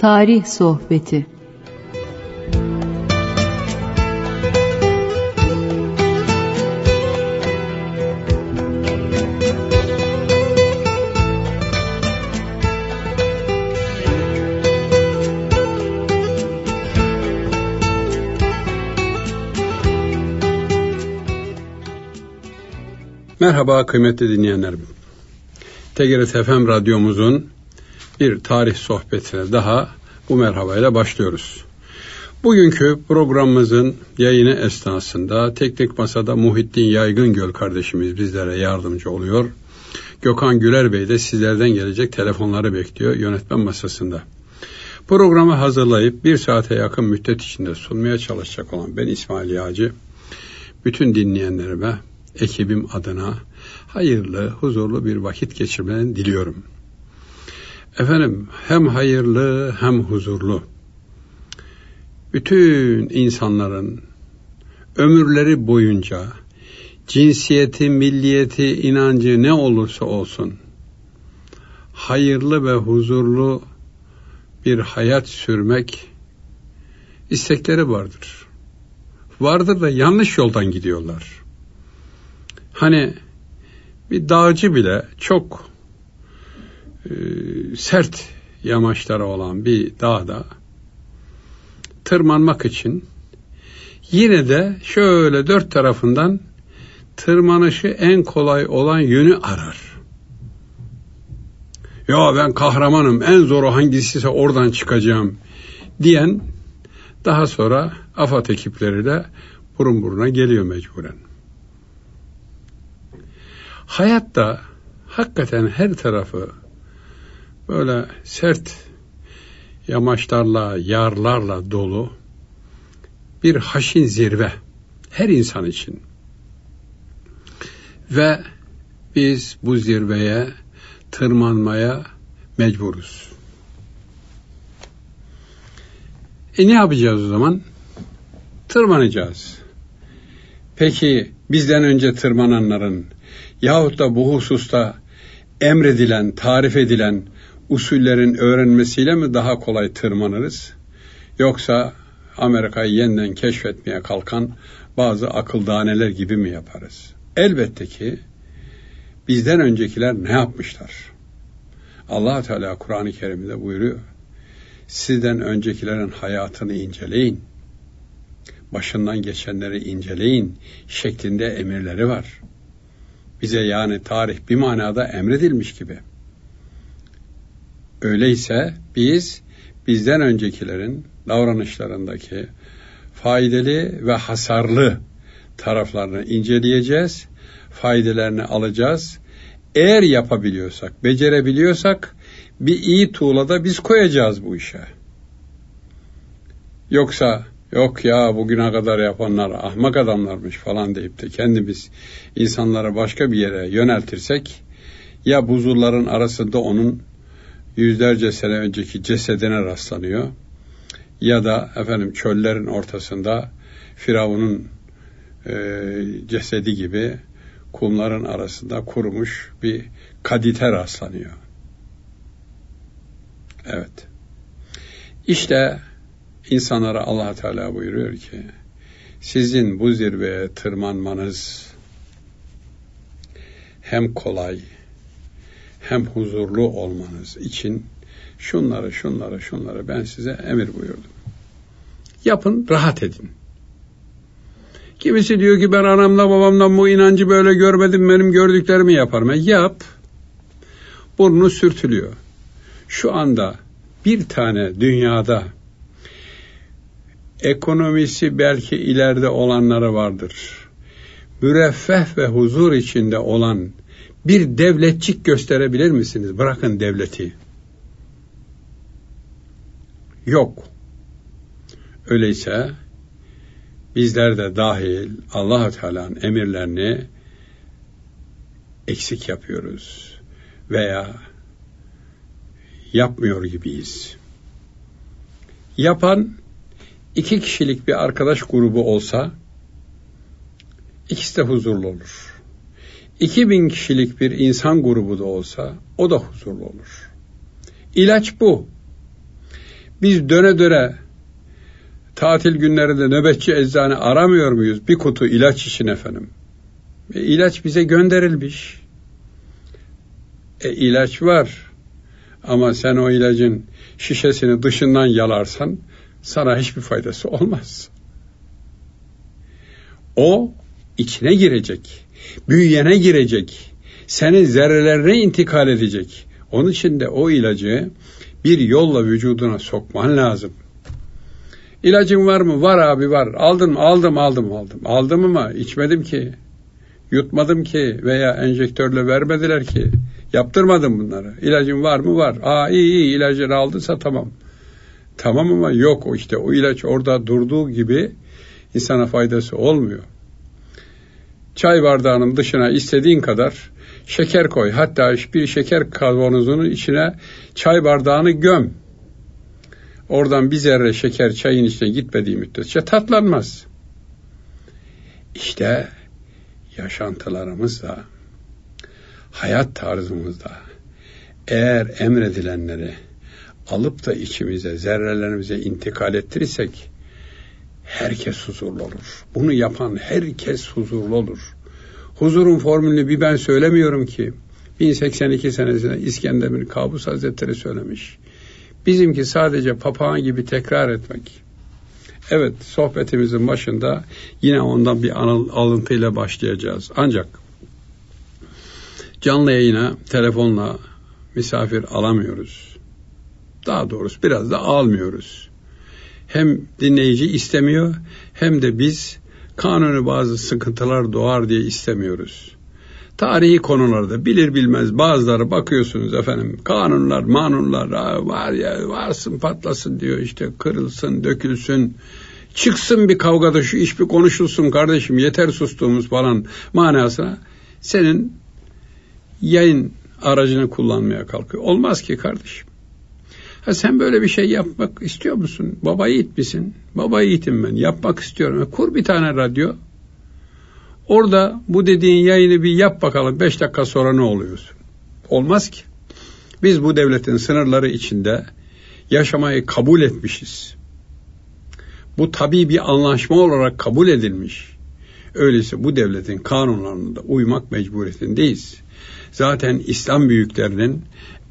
Tarih Sohbeti Merhaba kıymetli dinleyenlerim. TGRT FM radyomuzun bir tarih sohbetine daha bu merhabayla başlıyoruz. Bugünkü programımızın yayını esnasında teknik masada Muhittin Yaygın Göl kardeşimiz bizlere yardımcı oluyor. Gökhan Güler Bey de sizlerden gelecek telefonları bekliyor yönetmen masasında. Programı hazırlayıp bir saate yakın müddet içinde sunmaya çalışacak olan ben İsmail Yağcı, bütün dinleyenlerime ekibim adına hayırlı, huzurlu bir vakit geçirmeni diliyorum. Efendim hem hayırlı hem huzurlu. Bütün insanların ömürleri boyunca cinsiyeti, milliyeti, inancı ne olursa olsun hayırlı ve huzurlu bir hayat sürmek istekleri vardır. Vardır da yanlış yoldan gidiyorlar. Hani bir dağcı bile çok e, sert yamaçları olan bir dağda tırmanmak için yine de şöyle dört tarafından tırmanışı en kolay olan yönü arar. Ya ben kahramanım en zoru hangisiyse oradan çıkacağım diyen daha sonra AFAD ekipleriyle burun buruna geliyor mecburen. Hayatta hakikaten her tarafı böyle sert yamaçlarla, yarlarla dolu bir haşin zirve her insan için. Ve biz bu zirveye tırmanmaya mecburuz. E ne yapacağız o zaman? Tırmanacağız. Peki bizden önce tırmananların yahut da bu hususta emredilen, tarif edilen usullerin öğrenmesiyle mi daha kolay tırmanırız? Yoksa Amerika'yı yeniden keşfetmeye kalkan bazı akıldaneler gibi mi yaparız? Elbette ki bizden öncekiler ne yapmışlar? allah Teala Kur'an-ı Kerim'de buyuruyor. Sizden öncekilerin hayatını inceleyin. Başından geçenleri inceleyin şeklinde emirleri var bize yani tarih bir manada emredilmiş gibi. Öyleyse biz bizden öncekilerin davranışlarındaki faydalı ve hasarlı taraflarını inceleyeceğiz, faydalarını alacağız. Eğer yapabiliyorsak, becerebiliyorsak bir iyi tuğla da biz koyacağız bu işe. Yoksa yok ya bugüne kadar yapanlar ahmak adamlarmış falan deyip de kendimiz insanları başka bir yere yöneltirsek ya buzulların arasında onun yüzlerce sene önceki cesedine rastlanıyor ya da efendim çöllerin ortasında Firavun'un e, cesedi gibi kumların arasında kurumuş bir kadite rastlanıyor. Evet. İşte insanlara allah Teala buyuruyor ki sizin bu zirveye tırmanmanız hem kolay hem huzurlu olmanız için şunları şunları şunları ben size emir buyurdum. Yapın rahat edin. Kimisi diyor ki ben anamla babamdan bu inancı böyle görmedim benim gördüklerimi yaparım. E yap. Burnu sürtülüyor. Şu anda bir tane dünyada ekonomisi belki ileride olanları vardır. Müreffeh ve huzur içinde olan bir devletçik gösterebilir misiniz? Bırakın devleti. Yok. Öyleyse bizler de dahil allah Teala'nın emirlerini eksik yapıyoruz veya yapmıyor gibiyiz. Yapan iki kişilik bir arkadaş grubu olsa ikisi de huzurlu olur. İki bin kişilik bir insan grubu da olsa o da huzurlu olur. İlaç bu. Biz döne döne tatil günlerinde nöbetçi eczane aramıyor muyuz? Bir kutu ilaç için efendim. E, ilaç bize gönderilmiş. E, ilaç var. Ama sen o ilacın şişesini dışından yalarsan sana hiçbir faydası olmaz. O içine girecek, büyüyene girecek, senin zerrelerine intikal edecek. Onun için de o ilacı bir yolla vücuduna sokman lazım. İlacın var mı? Var abi var. Aldım aldım aldım aldım. Aldım ama içmedim ki. Yutmadım ki veya enjektörle vermediler ki. Yaptırmadım bunları. İlacın var mı? Var. Aa iyi iyi ilacını aldıysa tamam. Tamam ama yok o işte o ilaç orada durduğu gibi insana faydası olmuyor. Çay bardağının dışına istediğin kadar şeker koy. Hatta bir şeker kavanozunun içine çay bardağını göm. Oradan bir zerre şeker çayın içine gitmediği müddetçe tatlanmaz. İşte yaşantılarımızda, hayat tarzımızda eğer emredilenleri alıp da içimize, zerrelerimize intikal ettirirsek herkes huzurlu olur. Bunu yapan herkes huzurlu olur. Huzurun formülünü bir ben söylemiyorum ki. 1082 senesinde İskender bin Kabus Hazretleri söylemiş. Bizimki sadece papağan gibi tekrar etmek. Evet sohbetimizin başında yine ondan bir alıntıyla başlayacağız. Ancak canlı yayına telefonla misafir alamıyoruz. Daha doğrusu biraz da almıyoruz. Hem dinleyici istemiyor hem de biz kanunu bazı sıkıntılar doğar diye istemiyoruz. Tarihi konularda bilir bilmez bazıları bakıyorsunuz efendim kanunlar manunlar var ya varsın patlasın diyor işte kırılsın dökülsün çıksın bir kavgada şu iş bir konuşulsun kardeşim yeter sustuğumuz falan manasına senin yayın aracını kullanmaya kalkıyor. Olmaz ki kardeşim. Ha sen böyle bir şey yapmak istiyor musun? Baba yiğit misin? Baba yiğitim ben. Yapmak istiyorum. Kur bir tane radyo. Orada bu dediğin yayını bir yap bakalım. Beş dakika sonra ne oluyorsun? Olmaz ki. Biz bu devletin sınırları içinde yaşamayı kabul etmişiz. Bu tabii bir anlaşma olarak kabul edilmiş. Öyleyse bu devletin kanunlarına da uymak mecburiyetindeyiz. Zaten İslam büyüklerinin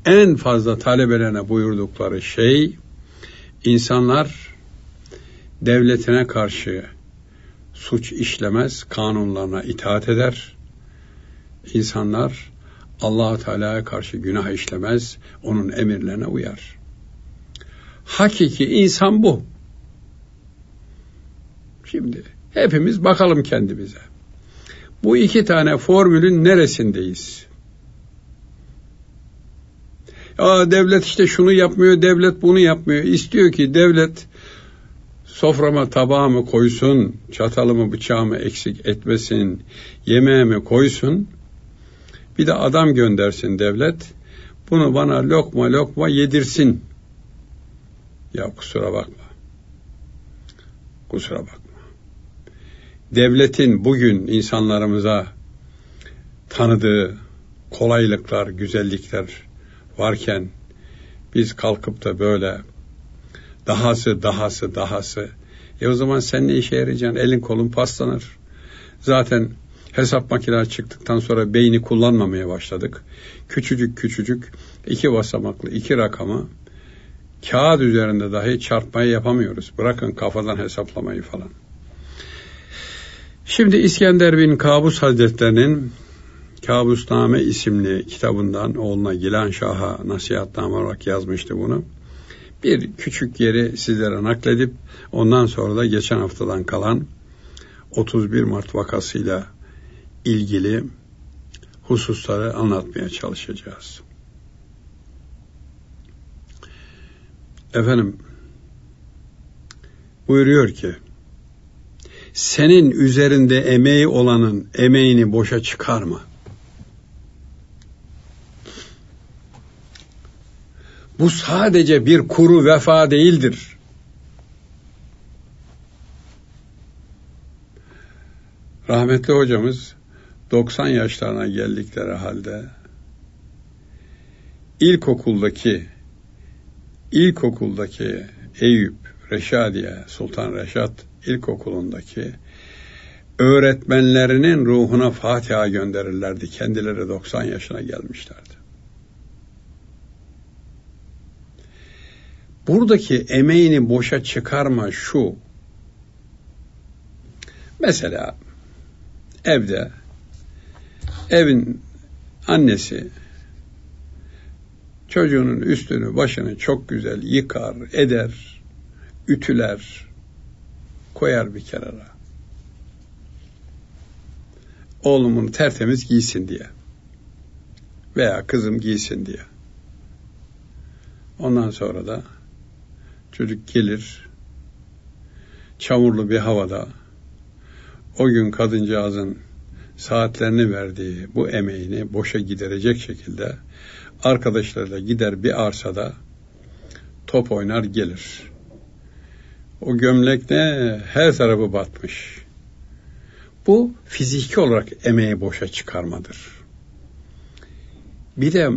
en fazla talebelerine buyurdukları şey insanlar devletine karşı suç işlemez, kanunlarına itaat eder. İnsanlar allah Teala'ya karşı günah işlemez, onun emirlerine uyar. Hakiki insan bu. Şimdi hepimiz bakalım kendimize. Bu iki tane formülün neresindeyiz? Aa, devlet işte şunu yapmıyor, devlet bunu yapmıyor. İstiyor ki devlet soframa tabağımı koysun, çatalımı bıçağımı eksik etmesin, yemeğimi koysun. Bir de adam göndersin devlet. Bunu bana lokma lokma yedirsin. Ya kusura bakma. Kusura bakma. Devletin bugün insanlarımıza tanıdığı kolaylıklar, güzellikler varken biz kalkıp da böyle dahası, dahası, dahası. E o zaman sen ne işe yarayacaksın? Elin kolun paslanır. Zaten hesap makinesi çıktıktan sonra beyni kullanmamaya başladık. Küçücük küçücük iki basamaklı iki rakamı kağıt üzerinde dahi çarpmayı yapamıyoruz. Bırakın kafadan hesaplamayı falan. Şimdi İskender bin Kabus Hazretlerinin Kabusname isimli kitabından oğluna Gilan Şah'a nasihatname olarak yazmıştı bunu. Bir küçük yeri sizlere nakledip ondan sonra da geçen haftadan kalan 31 Mart vakasıyla ilgili hususları anlatmaya çalışacağız. Efendim buyuruyor ki senin üzerinde emeği olanın emeğini boşa çıkarma. Bu sadece bir kuru vefa değildir. Rahmetli hocamız 90 yaşlarına geldikleri halde ilkokuldaki ilkokuldaki Eyüp Reşadiye Sultan Reşat İlkokulu'ndaki öğretmenlerinin ruhuna Fatiha gönderirlerdi. Kendileri 90 yaşına gelmişlerdi. Buradaki emeğini boşa çıkarma şu. Mesela evde evin annesi çocuğunun üstünü başını çok güzel yıkar, eder, ütüler, koyar bir kenara. Oğlumun tertemiz giysin diye. Veya kızım giysin diye. Ondan sonra da çocuk gelir çamurlu bir havada o gün kadıncağızın saatlerini verdiği bu emeğini boşa giderecek şekilde arkadaşlarıyla gider bir arsada top oynar gelir. O gömlek ne her tarafı batmış. Bu fiziki olarak emeği boşa çıkarmadır. Bir de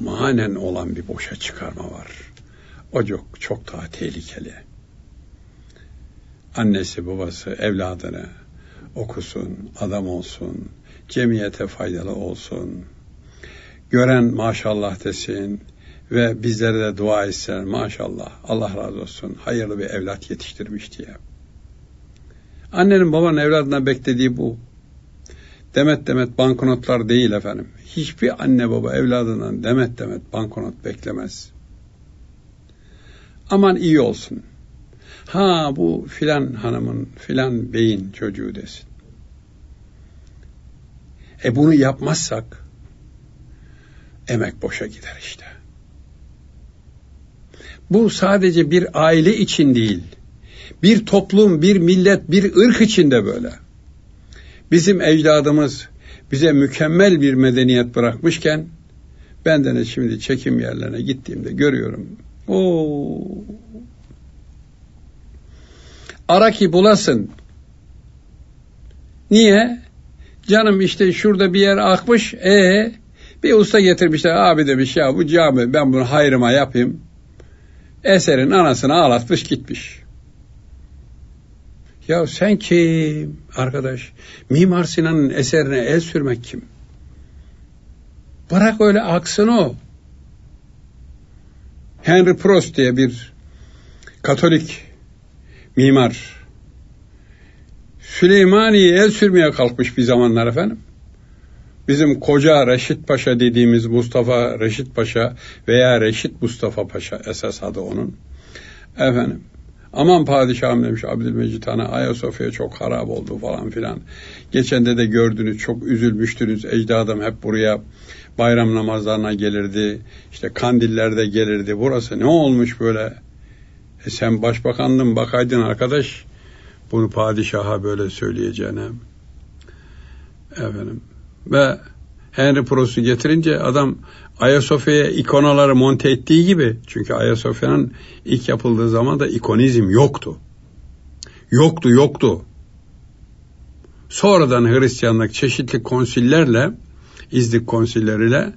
manen olan bir boşa çıkarma var. O çok, çok daha tehlikeli. Annesi babası evladını okusun, adam olsun, cemiyete faydalı olsun, gören maşallah desin ve bizlere de dua etsin maşallah Allah razı olsun hayırlı bir evlat yetiştirmiş diye. Annenin babanın evladına beklediği bu. Demet demet banknotlar değil efendim. Hiçbir anne baba evladından demet demet banknot beklemez. Aman iyi olsun. Ha bu filan hanımın, filan beyin çocuğu desin. E bunu yapmazsak emek boşa gider işte. Bu sadece bir aile için değil. Bir toplum, bir millet, bir ırk için de böyle. Bizim ecdadımız bize mükemmel bir medeniyet bırakmışken ben de şimdi çekim yerlerine gittiğimde görüyorum. O ara ki bulasın. Niye? Canım işte şurada bir yer akmış. E bir usta getirmişler. Abi demiş ya bu cami ben bunu hayrıma yapayım. Eserin anasını ağlatmış gitmiş. Ya sen kim arkadaş? Mimar Sinan'ın eserine el sürmek kim? Bırak öyle aksın o. Henry Prost diye bir Katolik mimar Süleymaniye el sürmeye kalkmış bir zamanlar efendim. Bizim koca Reşit Paşa dediğimiz Mustafa Reşit Paşa veya Reşit Mustafa Paşa esas adı onun. Efendim aman padişahım demiş Abdülmecit Han'a Ayasofya çok harap oldu falan filan. Geçen de de gördünüz çok üzülmüştünüz ecdadım hep buraya bayram namazlarına gelirdi. İşte kandillerde gelirdi. Burası ne olmuş böyle? E sen başbakanlığın bakaydın arkadaş bunu padişaha böyle söyleyeceğine. Efendim. Ve Henry Prost'u getirince adam Ayasofya'ya ikonaları monte ettiği gibi çünkü Ayasofya'nın ilk yapıldığı zaman da ikonizm yoktu. Yoktu, yoktu. Sonradan Hristiyanlık çeşitli konsillerle, izlik konsilleriyle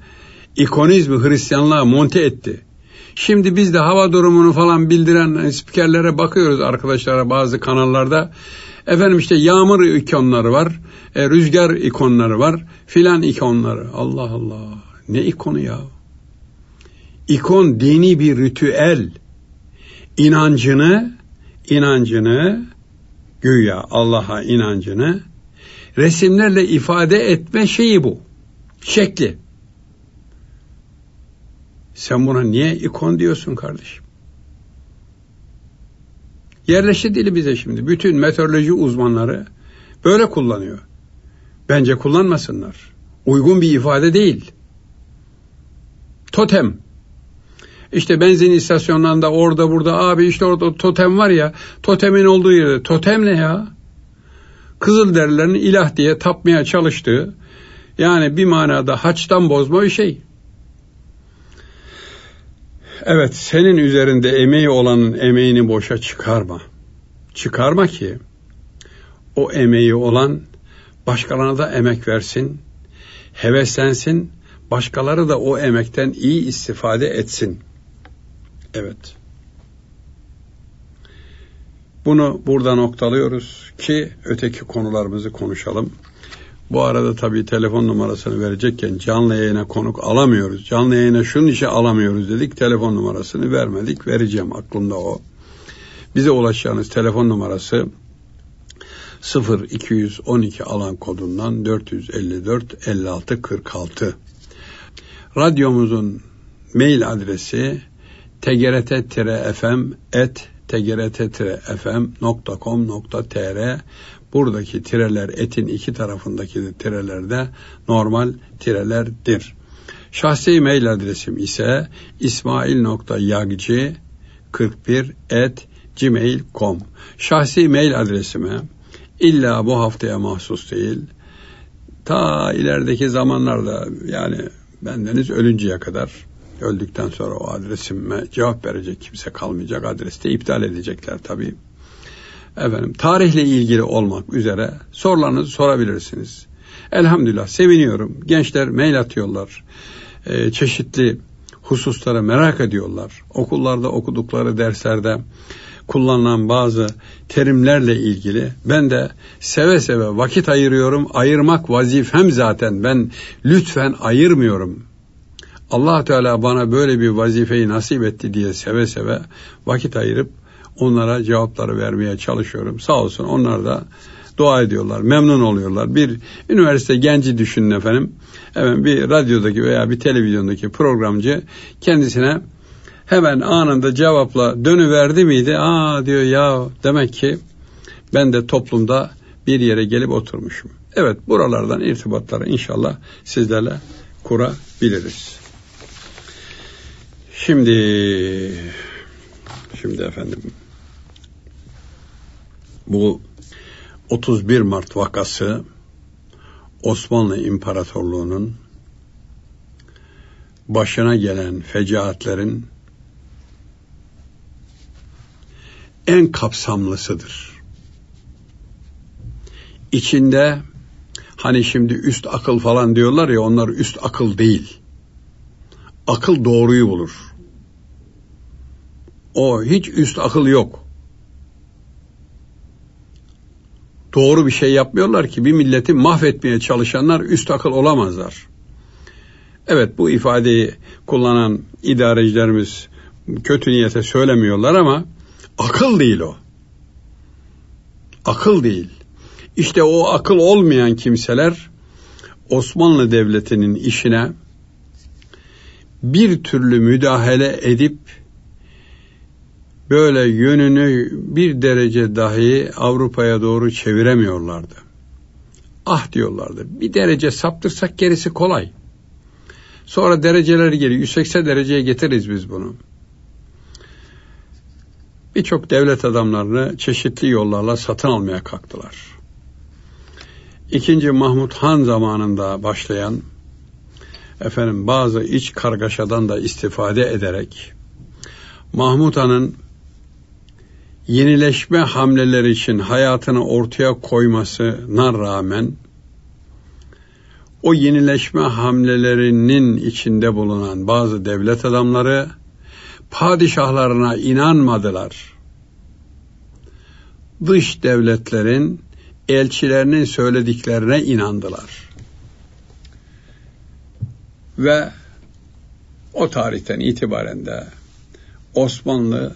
ikonizmi Hristiyanlığa monte etti. Şimdi biz de hava durumunu falan bildiren spikerlere bakıyoruz arkadaşlara bazı kanallarda. Efendim işte yağmur ikonları var, e, rüzgar ikonları var, filan ikonları. Allah Allah. Ne ikonu ya? İkon dini bir ritüel. İnancını, inancını, güya Allah'a inancını resimlerle ifade etme şeyi bu. Şekli. Sen buna niye ikon diyorsun kardeşim? Yerleşti dili bize şimdi. Bütün meteoroloji uzmanları böyle kullanıyor. Bence kullanmasınlar. Uygun bir ifade değil. Totem. İşte benzin istasyonlarında orada burada abi işte orada totem var ya totemin olduğu yerde totem ne ya? Kızılderililerin ilah diye tapmaya çalıştığı yani bir manada haçtan bozma bir şey. Evet, senin üzerinde emeği olanın emeğini boşa çıkarma. Çıkarma ki o emeği olan başkalarına da emek versin, heveslensin, başkaları da o emekten iyi istifade etsin. Evet. Bunu burada noktalıyoruz ki öteki konularımızı konuşalım. Bu arada tabii telefon numarasını verecekken canlı yayına konuk alamıyoruz. Canlı yayına şunun işe alamıyoruz dedik. Telefon numarasını vermedik. Vereceğim aklımda o. Bize ulaşacağınız telefon numarası 0 212 alan kodundan 454 56 46. Radyomuzun mail adresi tgrt-fm et tgrt-fm.com.tr Buradaki tireler etin iki tarafındaki tirelerde normal tirelerdir. Şahsi mail adresim ise ismail.yagci 41 et gmail.com Şahsi mail adresime illa bu haftaya mahsus değil ta ilerideki zamanlarda yani bendeniz ölünceye kadar öldükten sonra o adresime cevap verecek kimse kalmayacak adreste iptal edecekler tabii efendim tarihle ilgili olmak üzere sorularınızı sorabilirsiniz. Elhamdülillah seviniyorum. Gençler mail atıyorlar. Ee, çeşitli hususları merak ediyorlar. Okullarda okudukları derslerde kullanılan bazı terimlerle ilgili ben de seve seve vakit ayırıyorum. Ayırmak vazifem zaten. Ben lütfen ayırmıyorum. Allah Teala bana böyle bir vazifeyi nasip etti diye seve seve vakit ayırıp onlara cevapları vermeye çalışıyorum. Sağ olsun onlar da dua ediyorlar, memnun oluyorlar. Bir üniversite genci düşünün efendim. Hemen bir radyodaki veya bir televizyondaki programcı kendisine hemen anında cevapla dönüverdi miydi? Aa diyor ya demek ki ben de toplumda bir yere gelip oturmuşum. Evet buralardan irtibatları inşallah sizlerle kurabiliriz. Şimdi şimdi efendim bu 31 Mart vakası Osmanlı İmparatorluğu'nun başına gelen fecaatlerin en kapsamlısıdır. İçinde hani şimdi üst akıl falan diyorlar ya onlar üst akıl değil. Akıl doğruyu bulur. O hiç üst akıl yok. Doğru bir şey yapmıyorlar ki bir milleti mahvetmeye çalışanlar üst akıl olamazlar. Evet bu ifadeyi kullanan idarecilerimiz kötü niyete söylemiyorlar ama akıl değil o. Akıl değil. İşte o akıl olmayan kimseler Osmanlı Devleti'nin işine bir türlü müdahale edip böyle yönünü bir derece dahi Avrupa'ya doğru çeviremiyorlardı. Ah diyorlardı. Bir derece saptırsak gerisi kolay. Sonra dereceleri geri 180 dereceye getiririz biz bunu. Birçok devlet adamlarını çeşitli yollarla satın almaya kalktılar. İkinci Mahmut Han zamanında başlayan efendim bazı iç kargaşadan da istifade ederek Mahmut Han'ın yenileşme hamleleri için hayatını ortaya koymasına rağmen o yenileşme hamlelerinin içinde bulunan bazı devlet adamları padişahlarına inanmadılar. Dış devletlerin elçilerinin söylediklerine inandılar. Ve o tarihten itibaren de Osmanlı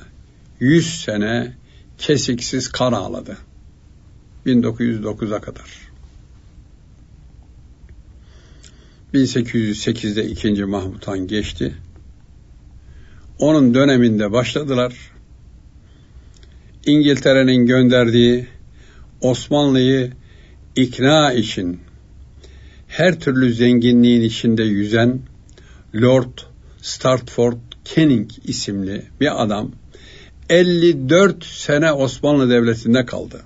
100 sene kesiksiz kan ağladı. 1909'a kadar. 1808'de 2. Mahmut Han geçti. Onun döneminde başladılar. İngiltere'nin gönderdiği Osmanlı'yı ikna için her türlü zenginliğin içinde yüzen Lord Startford Canning isimli bir adam 54 sene Osmanlı Devleti'nde kaldı.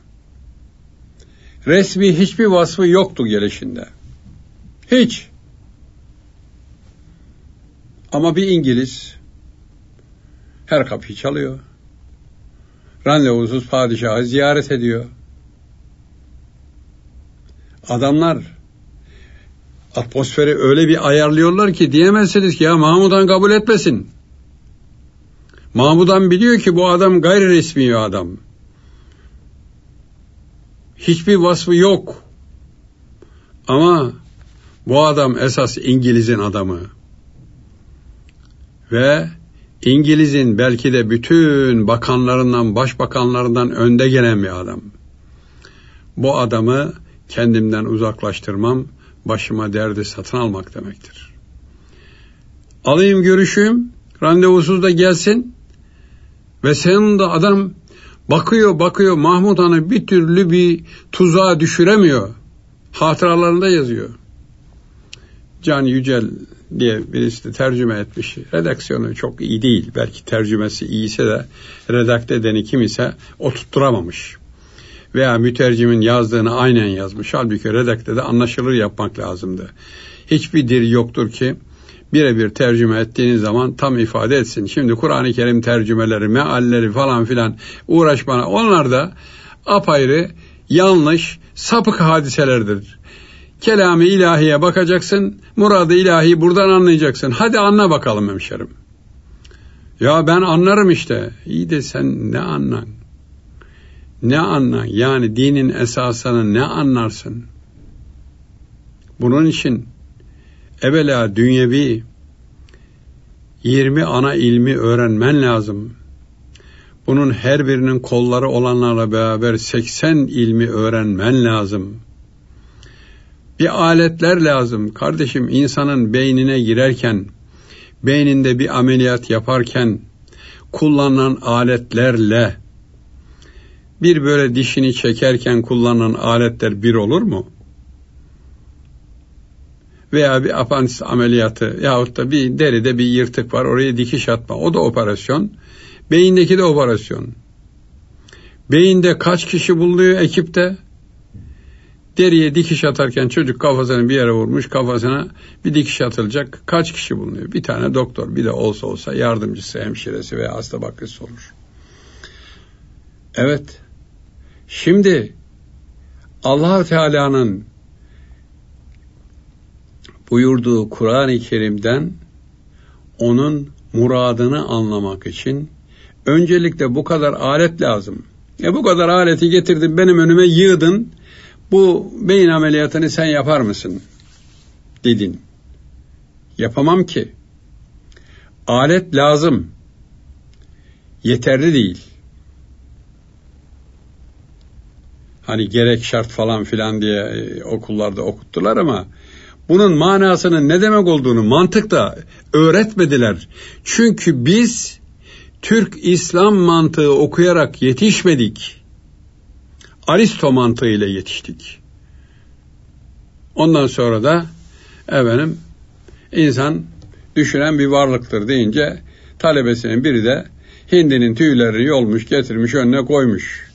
Resmi hiçbir vasfı yoktu gelişinde. Hiç. Ama bir İngiliz her kapıyı çalıyor. Randevusuz padişahı ziyaret ediyor. Adamlar atmosferi öyle bir ayarlıyorlar ki diyemezsiniz ki ya Mahmud'dan kabul etmesin. Mahmudan biliyor ki bu adam gayri resmi bir adam. Hiçbir vasfı yok. Ama bu adam esas İngiliz'in adamı. Ve İngiliz'in belki de bütün bakanlarından, başbakanlarından önde gelen bir adam. Bu adamı kendimden uzaklaştırmam, başıma derdi satın almak demektir. Alayım görüşüm, randevusuz da gelsin ve senin de adam bakıyor bakıyor Mahmut Han'ı bir türlü bir tuzağa düşüremiyor. Hatıralarında yazıyor. Can Yücel diye birisi de tercüme etmiş. Redaksiyonu çok iyi değil. Belki tercümesi iyiyse de redakte edeni kim ise o tutturamamış. Veya mütercimin yazdığını aynen yazmış. Halbuki redakte de anlaşılır yapmak lazımdı. Hiçbir dil yoktur ki birebir tercüme ettiğiniz zaman tam ifade etsin. Şimdi Kur'an-ı Kerim tercümeleri, mealleri falan filan uğraş bana. Onlar da apayrı yanlış, sapık hadiselerdir. Kelami ilahiye bakacaksın, muradı ilahi buradan anlayacaksın. Hadi anla bakalım hemşerim. Ya ben anlarım işte. İyi de sen ne anlan? Ne anlan? Yani dinin esasını ne anlarsın? Bunun için evvela dünyevi 20 ana ilmi öğrenmen lazım. Bunun her birinin kolları olanlarla beraber 80 ilmi öğrenmen lazım. Bir aletler lazım. Kardeşim insanın beynine girerken, beyninde bir ameliyat yaparken kullanılan aletlerle bir böyle dişini çekerken kullanılan aletler bir olur mu? Veya bir apandisit ameliyatı yahut da bir deride bir yırtık var oraya dikiş atma. O da operasyon. Beyindeki de operasyon. Beyinde kaç kişi bulunuyor ekipte? Deriye dikiş atarken çocuk kafasını bir yere vurmuş kafasına bir dikiş atılacak. Kaç kişi bulunuyor? Bir tane doktor bir de olsa olsa yardımcısı, hemşiresi veya hasta bakıcısı olur. Evet. Şimdi allah Teala'nın buyurduğu Kur'an-ı Kerim'den onun muradını anlamak için öncelikle bu kadar alet lazım. E bu kadar aleti getirdin benim önüme yığdın bu beyin ameliyatını sen yapar mısın? Dedin. Yapamam ki. Alet lazım. Yeterli değil. Hani gerek şart falan filan diye e, okullarda okuttular ama bunun manasının ne demek olduğunu mantıkta öğretmediler. Çünkü biz Türk İslam mantığı okuyarak yetişmedik. Aristo mantığıyla yetiştik. Ondan sonra da efendim insan düşünen bir varlıktır deyince talebesinin biri de hindinin tüylerini yolmuş getirmiş önüne koymuş.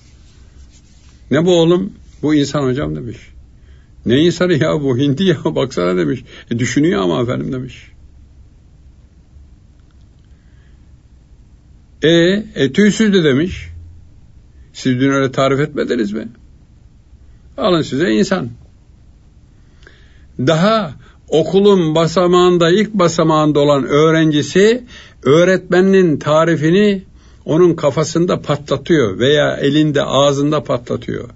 Ne bu oğlum? Bu insan hocam demiş. Ne insanı ya bu hindi ya baksana demiş. E düşünüyor ama efendim demiş. E, e tüysüz de demiş. Siz dün öyle tarif etmediniz mi? Alın size insan. Daha okulun basamağında ilk basamağında olan öğrencisi öğretmeninin tarifini onun kafasında patlatıyor veya elinde ağzında patlatıyor.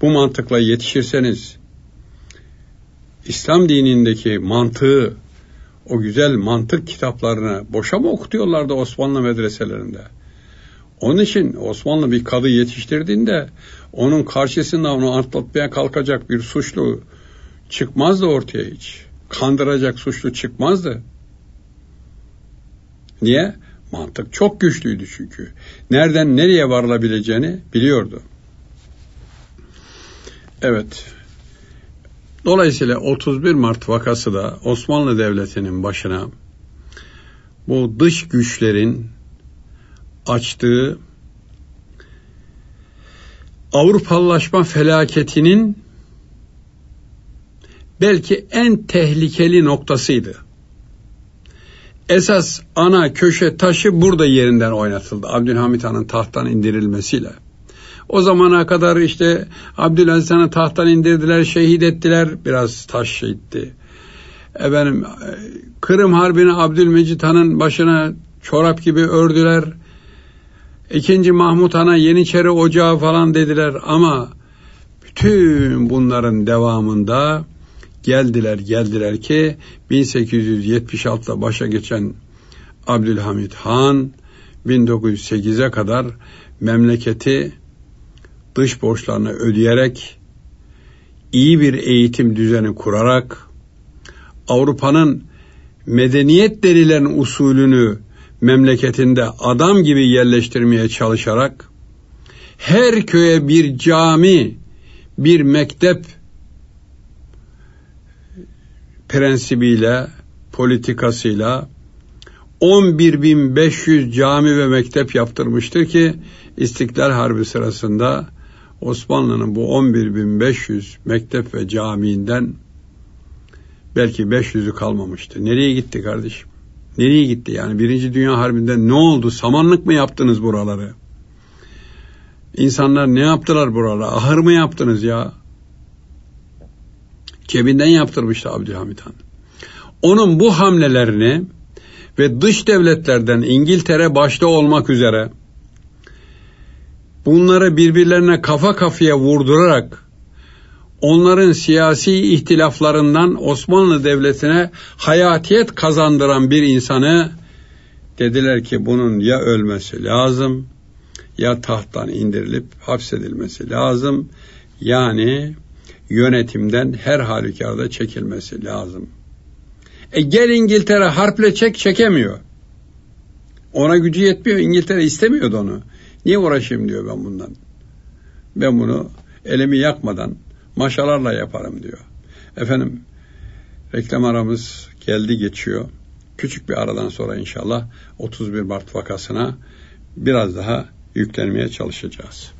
Bu mantıkla yetişirseniz İslam dinindeki mantığı o güzel mantık kitaplarını boşa mı okutuyorlardı Osmanlı medreselerinde? Onun için Osmanlı bir kadı yetiştirdiğinde onun karşısında onu atlatmaya kalkacak bir suçlu çıkmazdı ortaya hiç. Kandıracak suçlu çıkmazdı. Niye? Mantık çok güçlüydü çünkü. Nereden nereye varılabileceğini biliyordu. Evet. Dolayısıyla 31 Mart vakası da Osmanlı Devleti'nin başına bu dış güçlerin açtığı Avrupalılaşma felaketinin belki en tehlikeli noktasıydı. Esas ana köşe taşı burada yerinden oynatıldı. Abdülhamit Han'ın tahttan indirilmesiyle. O zamana kadar işte Abdülaziz Han'ı tahttan indirdiler, şehit ettiler. Biraz taş şehitti. Efendim, Kırım Harbi'ni Abdülmecit Han'ın başına çorap gibi ördüler. İkinci Mahmut Han'a Yeniçeri Ocağı falan dediler ama Bütün bunların devamında geldiler geldiler ki 1876'da başa geçen Abdülhamit Han 1908'e kadar memleketi dış borçlarını ödeyerek iyi bir eğitim düzeni kurarak Avrupa'nın medeniyet denilen usulünü memleketinde adam gibi yerleştirmeye çalışarak her köye bir cami, bir mektep prensibiyle, politikasıyla 11.500 cami ve mektep yaptırmıştır ki İstiklal Harbi sırasında Osmanlı'nın bu 11.500 mektep ve camiinden belki 500'ü kalmamıştı. Nereye gitti kardeşim? Nereye gitti yani? Birinci Dünya Harbi'nde ne oldu? Samanlık mı yaptınız buraları? İnsanlar ne yaptılar buralara? Ahır mı yaptınız ya? Cebinden yaptırmıştı Abdülhamit Han. Onun bu hamlelerini ve dış devletlerden İngiltere başta olmak üzere bunları birbirlerine kafa kafaya vurdurarak onların siyasi ihtilaflarından Osmanlı Devleti'ne hayatiyet kazandıran bir insanı dediler ki bunun ya ölmesi lazım ya tahttan indirilip hapsedilmesi lazım. Yani yönetimden her halükarda çekilmesi lazım. E gel İngiltere harple çek çekemiyor. Ona gücü yetmiyor. İngiltere istemiyordu onu. Niye uğraşayım diyor ben bundan. Ben bunu elimi yakmadan maşalarla yaparım diyor. Efendim reklam aramız geldi geçiyor. Küçük bir aradan sonra inşallah 31 Mart vakasına biraz daha yüklenmeye çalışacağız.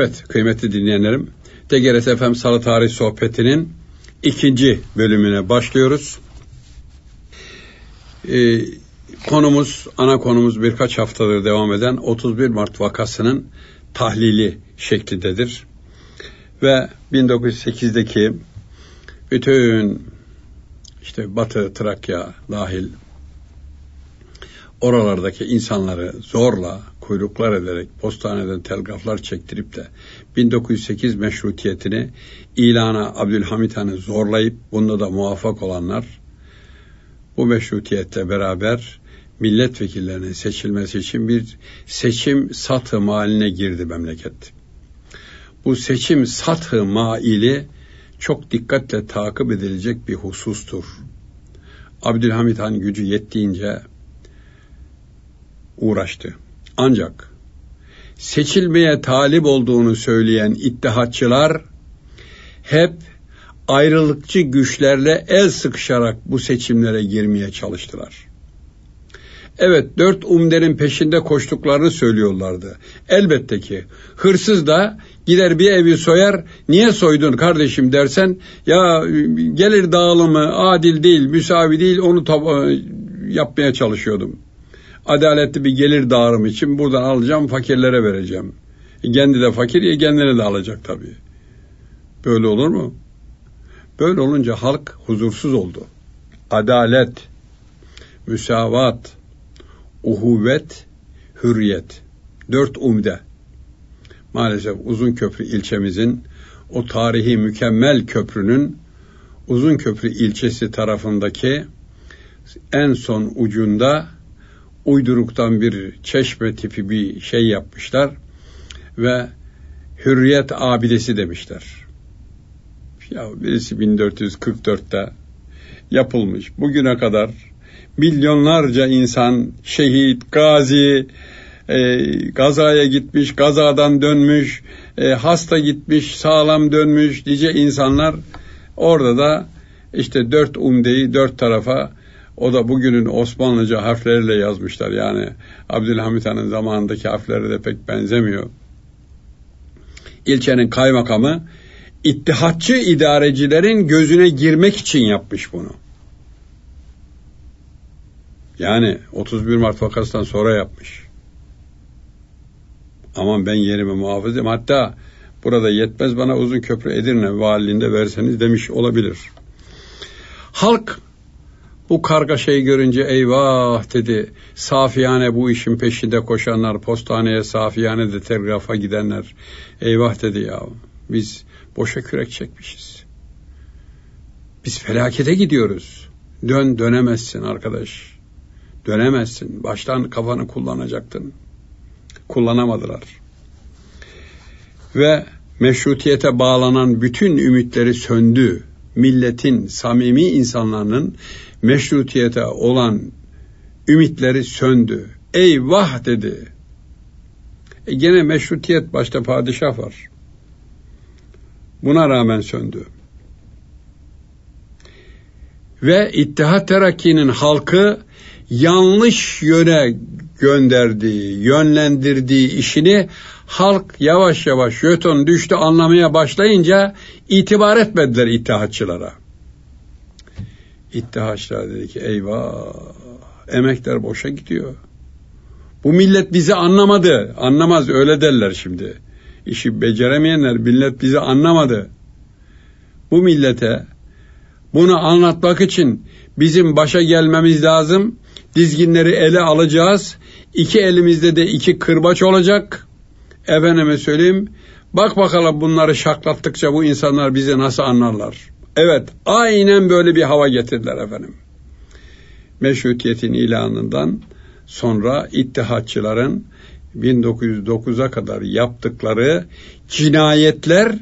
Evet kıymetli dinleyenlerim, TGRT FM Salı Tarih Sohbeti'nin ikinci bölümüne başlıyoruz. Ee, konumuz, ana konumuz birkaç haftadır devam eden 31 Mart vakasının tahlili şeklindedir. Ve 1908'deki bütün işte Batı Trakya dahil oralardaki insanları zorla kuyruklar ederek postaneden telgraflar çektirip de 1908 meşrutiyetini ilana Abdülhamit Han'ı zorlayıp bunda da muvaffak olanlar bu meşrutiyetle beraber milletvekillerinin seçilmesi için bir seçim satı maline girdi memleket. Bu seçim satı maili çok dikkatle takip edilecek bir husustur. Abdülhamit Han gücü yettiğince uğraştı. Ancak seçilmeye talip olduğunu söyleyen ittihatçılar hep ayrılıkçı güçlerle el sıkışarak bu seçimlere girmeye çalıştılar. Evet dört umdenin peşinde koştuklarını söylüyorlardı. Elbette ki hırsız da gider bir evi soyar niye soydun kardeşim dersen ya gelir dağılımı adil değil müsavi değil onu yapmaya çalışıyordum adaletli bir gelir dağılımı için buradan alacağım fakirlere vereceğim. E, kendi de fakir ya kendini de alacak tabii. Böyle olur mu? Böyle olunca halk huzursuz oldu. Adalet, müsavat, uhuvvet, hürriyet. Dört umde. Maalesef Uzun Köprü ilçemizin o tarihi mükemmel köprünün Uzun Köprü ilçesi tarafındaki en son ucunda uyduruktan bir çeşme tipi bir şey yapmışlar ve hürriyet abidesi demişler. Ya birisi 1444'te yapılmış. Bugüne kadar milyonlarca insan şehit, gazi, e, gazaya gitmiş, gazadan dönmüş, e, hasta gitmiş, sağlam dönmüş dice insanlar orada da işte dört umdeyi dört tarafa o da bugünün Osmanlıca harfleriyle yazmışlar. Yani Abdülhamit Han'ın zamanındaki harfleri de pek benzemiyor. İlçenin kaymakamı ittihatçı idarecilerin gözüne girmek için yapmış bunu. Yani 31 Mart vakasından sonra yapmış. Aman ben yerimi muhafızım. Hatta burada yetmez bana uzun köprü Edirne valiliğinde verseniz demiş olabilir. Halk bu kargaşayı görünce eyvah dedi. Safiyane bu işin peşinde koşanlar, postaneye, safiyane de telgrafa gidenler. Eyvah dedi ya. Biz boşa kürek çekmişiz. Biz felakete gidiyoruz. Dön dönemezsin arkadaş. Dönemezsin. Baştan kafanı kullanacaktın. Kullanamadılar. Ve meşrutiyete bağlanan bütün ümitleri söndü. Milletin, samimi insanların meşrutiyete olan ümitleri söndü. Eyvah dedi. E gene meşrutiyet başta padişah var. Buna rağmen söndü. Ve İttihat Terakki'nin halkı yanlış yöne gönderdiği, yönlendirdiği işini halk yavaş yavaş jöton düştü anlamaya başlayınca itibar etmediler ittihatçılara. İttihatçılar dedi ki eyvah emekler boşa gidiyor. Bu millet bizi anlamadı. Anlamaz öyle derler şimdi. İşi beceremeyenler millet bizi anlamadı. Bu millete bunu anlatmak için bizim başa gelmemiz lazım. Dizginleri ele alacağız. İki elimizde de iki kırbaç olacak. Efendime söyleyeyim. Bak bakalım bunları şaklattıkça bu insanlar bizi nasıl anlarlar. Evet aynen böyle bir hava getirdiler efendim. Meşrutiyetin ilanından sonra ittihatçıların 1909'a kadar yaptıkları cinayetler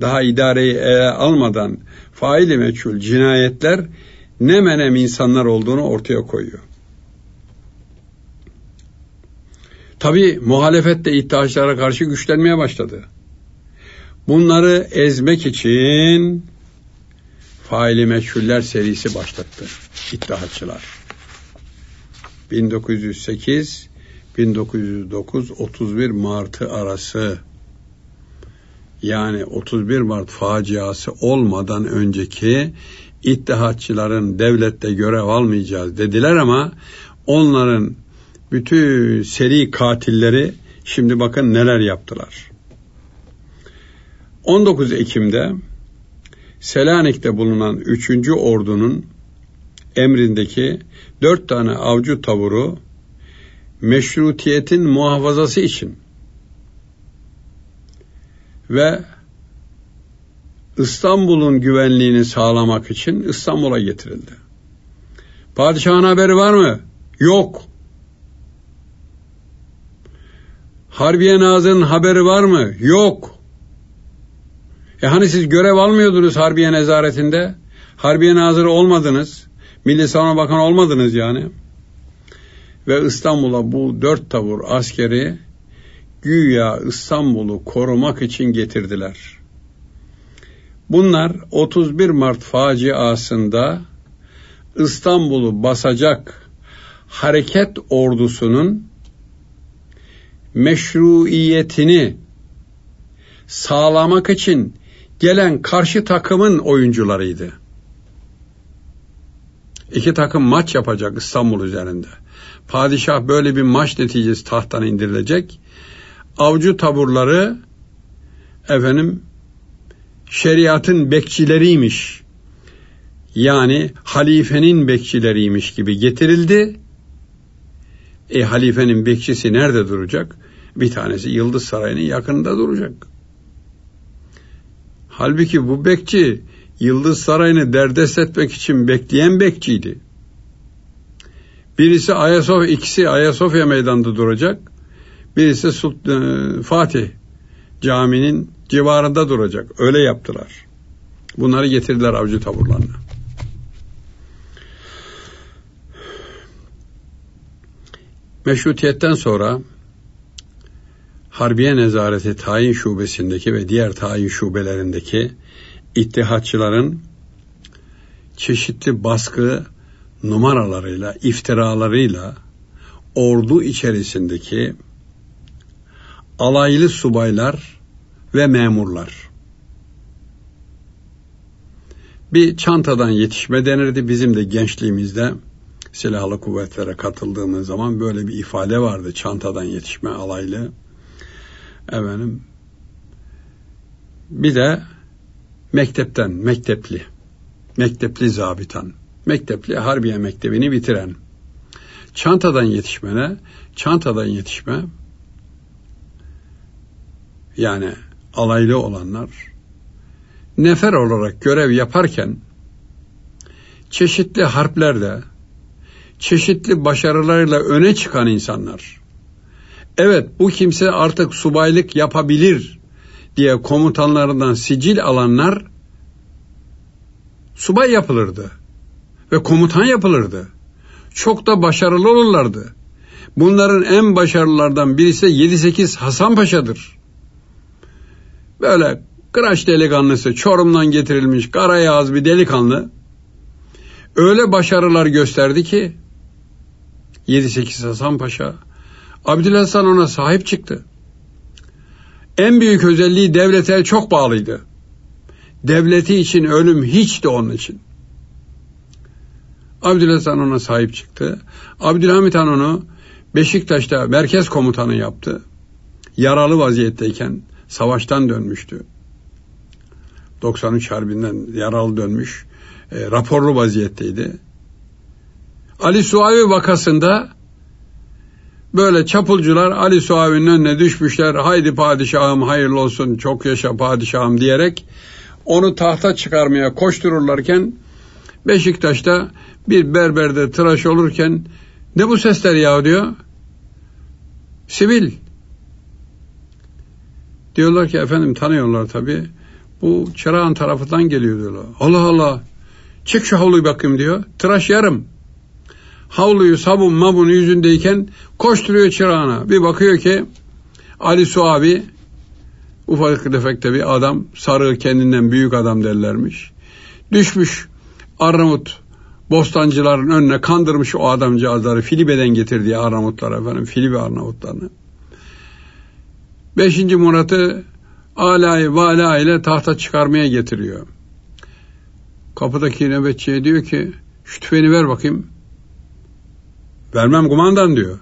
daha idareyi ele almadan faili meçhul cinayetler ne menem insanlar olduğunu ortaya koyuyor. Tabi muhalefet de iddiaçlara karşı güçlenmeye başladı. Bunları ezmek için faili meçhuller serisi başlattı iddiaçılar. 1908 1909 31 Mart'ı arası yani 31 Mart faciası olmadan önceki ittihatçıların devlette görev almayacağız dediler ama onların bütün seri katilleri şimdi bakın neler yaptılar. 19 Ekim'de Selanik'te bulunan 3. ordunun emrindeki dört tane avcı tavuru meşrutiyetin muhafazası için ve İstanbul'un güvenliğini sağlamak için İstanbul'a getirildi. Padişahın haberi var mı? Yok. Harbiye Nazır'ın haberi var mı? Yok. E hani siz görev almıyordunuz Harbiye Nezaretinde? Harbiye Nazırı olmadınız. Milli Savunma Bakanı olmadınız yani. Ve İstanbul'a bu dört tavur askeri güya İstanbul'u korumak için getirdiler. Bunlar 31 Mart faciasında İstanbul'u basacak hareket ordusunun meşruiyetini sağlamak için gelen karşı takımın oyuncularıydı. İki takım maç yapacak İstanbul üzerinde. Padişah böyle bir maç neticesi tahttan indirilecek. Avcı taburları efendim şeriatın bekçileriymiş. Yani halifenin bekçileriymiş gibi getirildi. E halifenin bekçisi nerede duracak? Bir tanesi Yıldız Sarayı'nın yakınında duracak. Halbuki bu bekçi Yıldız Sarayı'nı derdest etmek için bekleyen bekçiydi. Birisi Ayasofya, ikisi Ayasofya meydanında duracak. Birisi Sultan, e, Fatih caminin civarında duracak. Öyle yaptılar. Bunları getirdiler avcı taburlarına. Meşrutiyetten sonra Harbiye Nezareti Tayin Şubesindeki ve diğer tayin şubelerindeki ittihatçıların çeşitli baskı numaralarıyla, iftiralarıyla ordu içerisindeki alaylı subaylar ve memurlar. Bir çantadan yetişme denirdi bizim de gençliğimizde. silahlı kuvvetlere katıldığımız zaman böyle bir ifade vardı. Çantadan yetişme alaylı. Efendim. Bir de mektepten, mektepli. Mektepli zabitan. Mektepli Harbiye Mektebi'ni bitiren. Çantadan yetişmene, çantadan yetişme yani alaylı olanlar nefer olarak görev yaparken çeşitli harplerde çeşitli başarılarıyla öne çıkan insanlar. Evet bu kimse artık subaylık yapabilir diye komutanlarından sicil alanlar subay yapılırdı ve komutan yapılırdı. Çok da başarılı olurlardı. Bunların en başarılılardan birisi 7-8 Hasan Paşa'dır. Böyle kıraç delikanlısı, Çorum'dan getirilmiş karayağız bir delikanlı. Öyle başarılar gösterdi ki 7-8 Hasan Paşa Abdülhasan ona sahip çıktı. En büyük özelliği devlete çok bağlıydı. Devleti için ölüm hiçti onun için. Abdülhasan ona sahip çıktı. Abdülhamit Han onu Beşiktaş'ta merkez komutanı yaptı. Yaralı vaziyetteyken savaştan dönmüştü. 93 Harbi'nden yaralı dönmüş. E, raporlu vaziyetteydi. Ali Suavi vakasında böyle çapulcular Ali Suavi'nin önüne düşmüşler. Haydi padişahım hayırlı olsun çok yaşa padişahım diyerek onu tahta çıkarmaya koştururlarken Beşiktaş'ta bir berberde tıraş olurken ne bu sesler ya diyor. Sivil. Diyorlar ki efendim tanıyorlar tabi. Bu çırağın tarafından geliyor diyorlar. Allah Allah. Çık şu havluyu bakayım diyor. Tıraş yarım. Havluyu sabun mabun yüzündeyken koşturuyor çırağına. Bir bakıyor ki Ali Su abi ufak tefekte bir adam sarı kendinden büyük adam derlermiş. Düşmüş Arnavut bostancıların önüne kandırmış o adamcağızları Filibe'den getirdiği Arnavutlar efendim Filibe Arnavutlarını. Beşinci Murat'ı alayı vala ile tahta çıkarmaya getiriyor. Kapıdaki nöbetçiye diyor ki şu tüfeğini ver bakayım. Vermem kumandan diyor.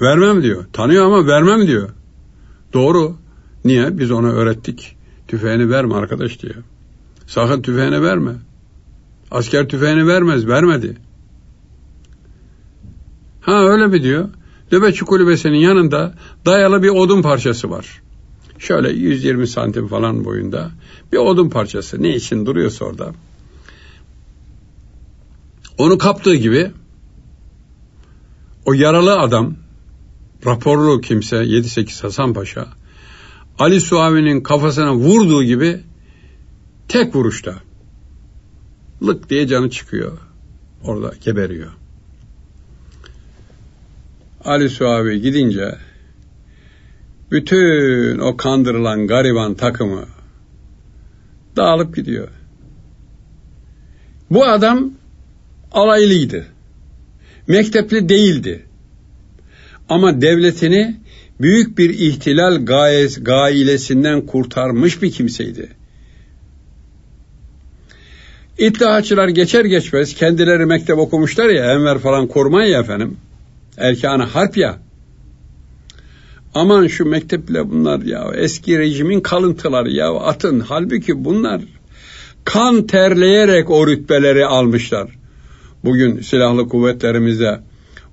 Vermem diyor. Tanıyor ama vermem diyor. Doğru. Niye? Biz ona öğrettik. Tüfeğini verme arkadaş diyor. Sakın tüfeğini verme. Asker tüfeğini vermez. Vermedi. Ha öyle mi diyor? Nöbetçi kulübesinin yanında dayalı bir odun parçası var. Şöyle 120 santim falan boyunda bir odun parçası. Ne için duruyorsa orada. Onu kaptığı gibi o yaralı adam raporlu kimse 7-8 Hasan Paşa Ali Suavi'nin kafasına vurduğu gibi tek vuruşta lık diye canı çıkıyor. Orada geberiyor. Ali Suavi gidince bütün o kandırılan gariban takımı dağılıp gidiyor. Bu adam alaylıydı. Mektepli değildi. Ama devletini büyük bir ihtilal gayes, gailesinden kurtarmış bir kimseydi. İttihatçılar geçer geçmez kendileri mektep okumuşlar ya Enver falan kurman ya efendim. Erkanı harp ya. Aman şu mekteple bunlar ya eski rejimin kalıntıları ya atın. Halbuki bunlar kan terleyerek o rütbeleri almışlar. Bugün silahlı kuvvetlerimizde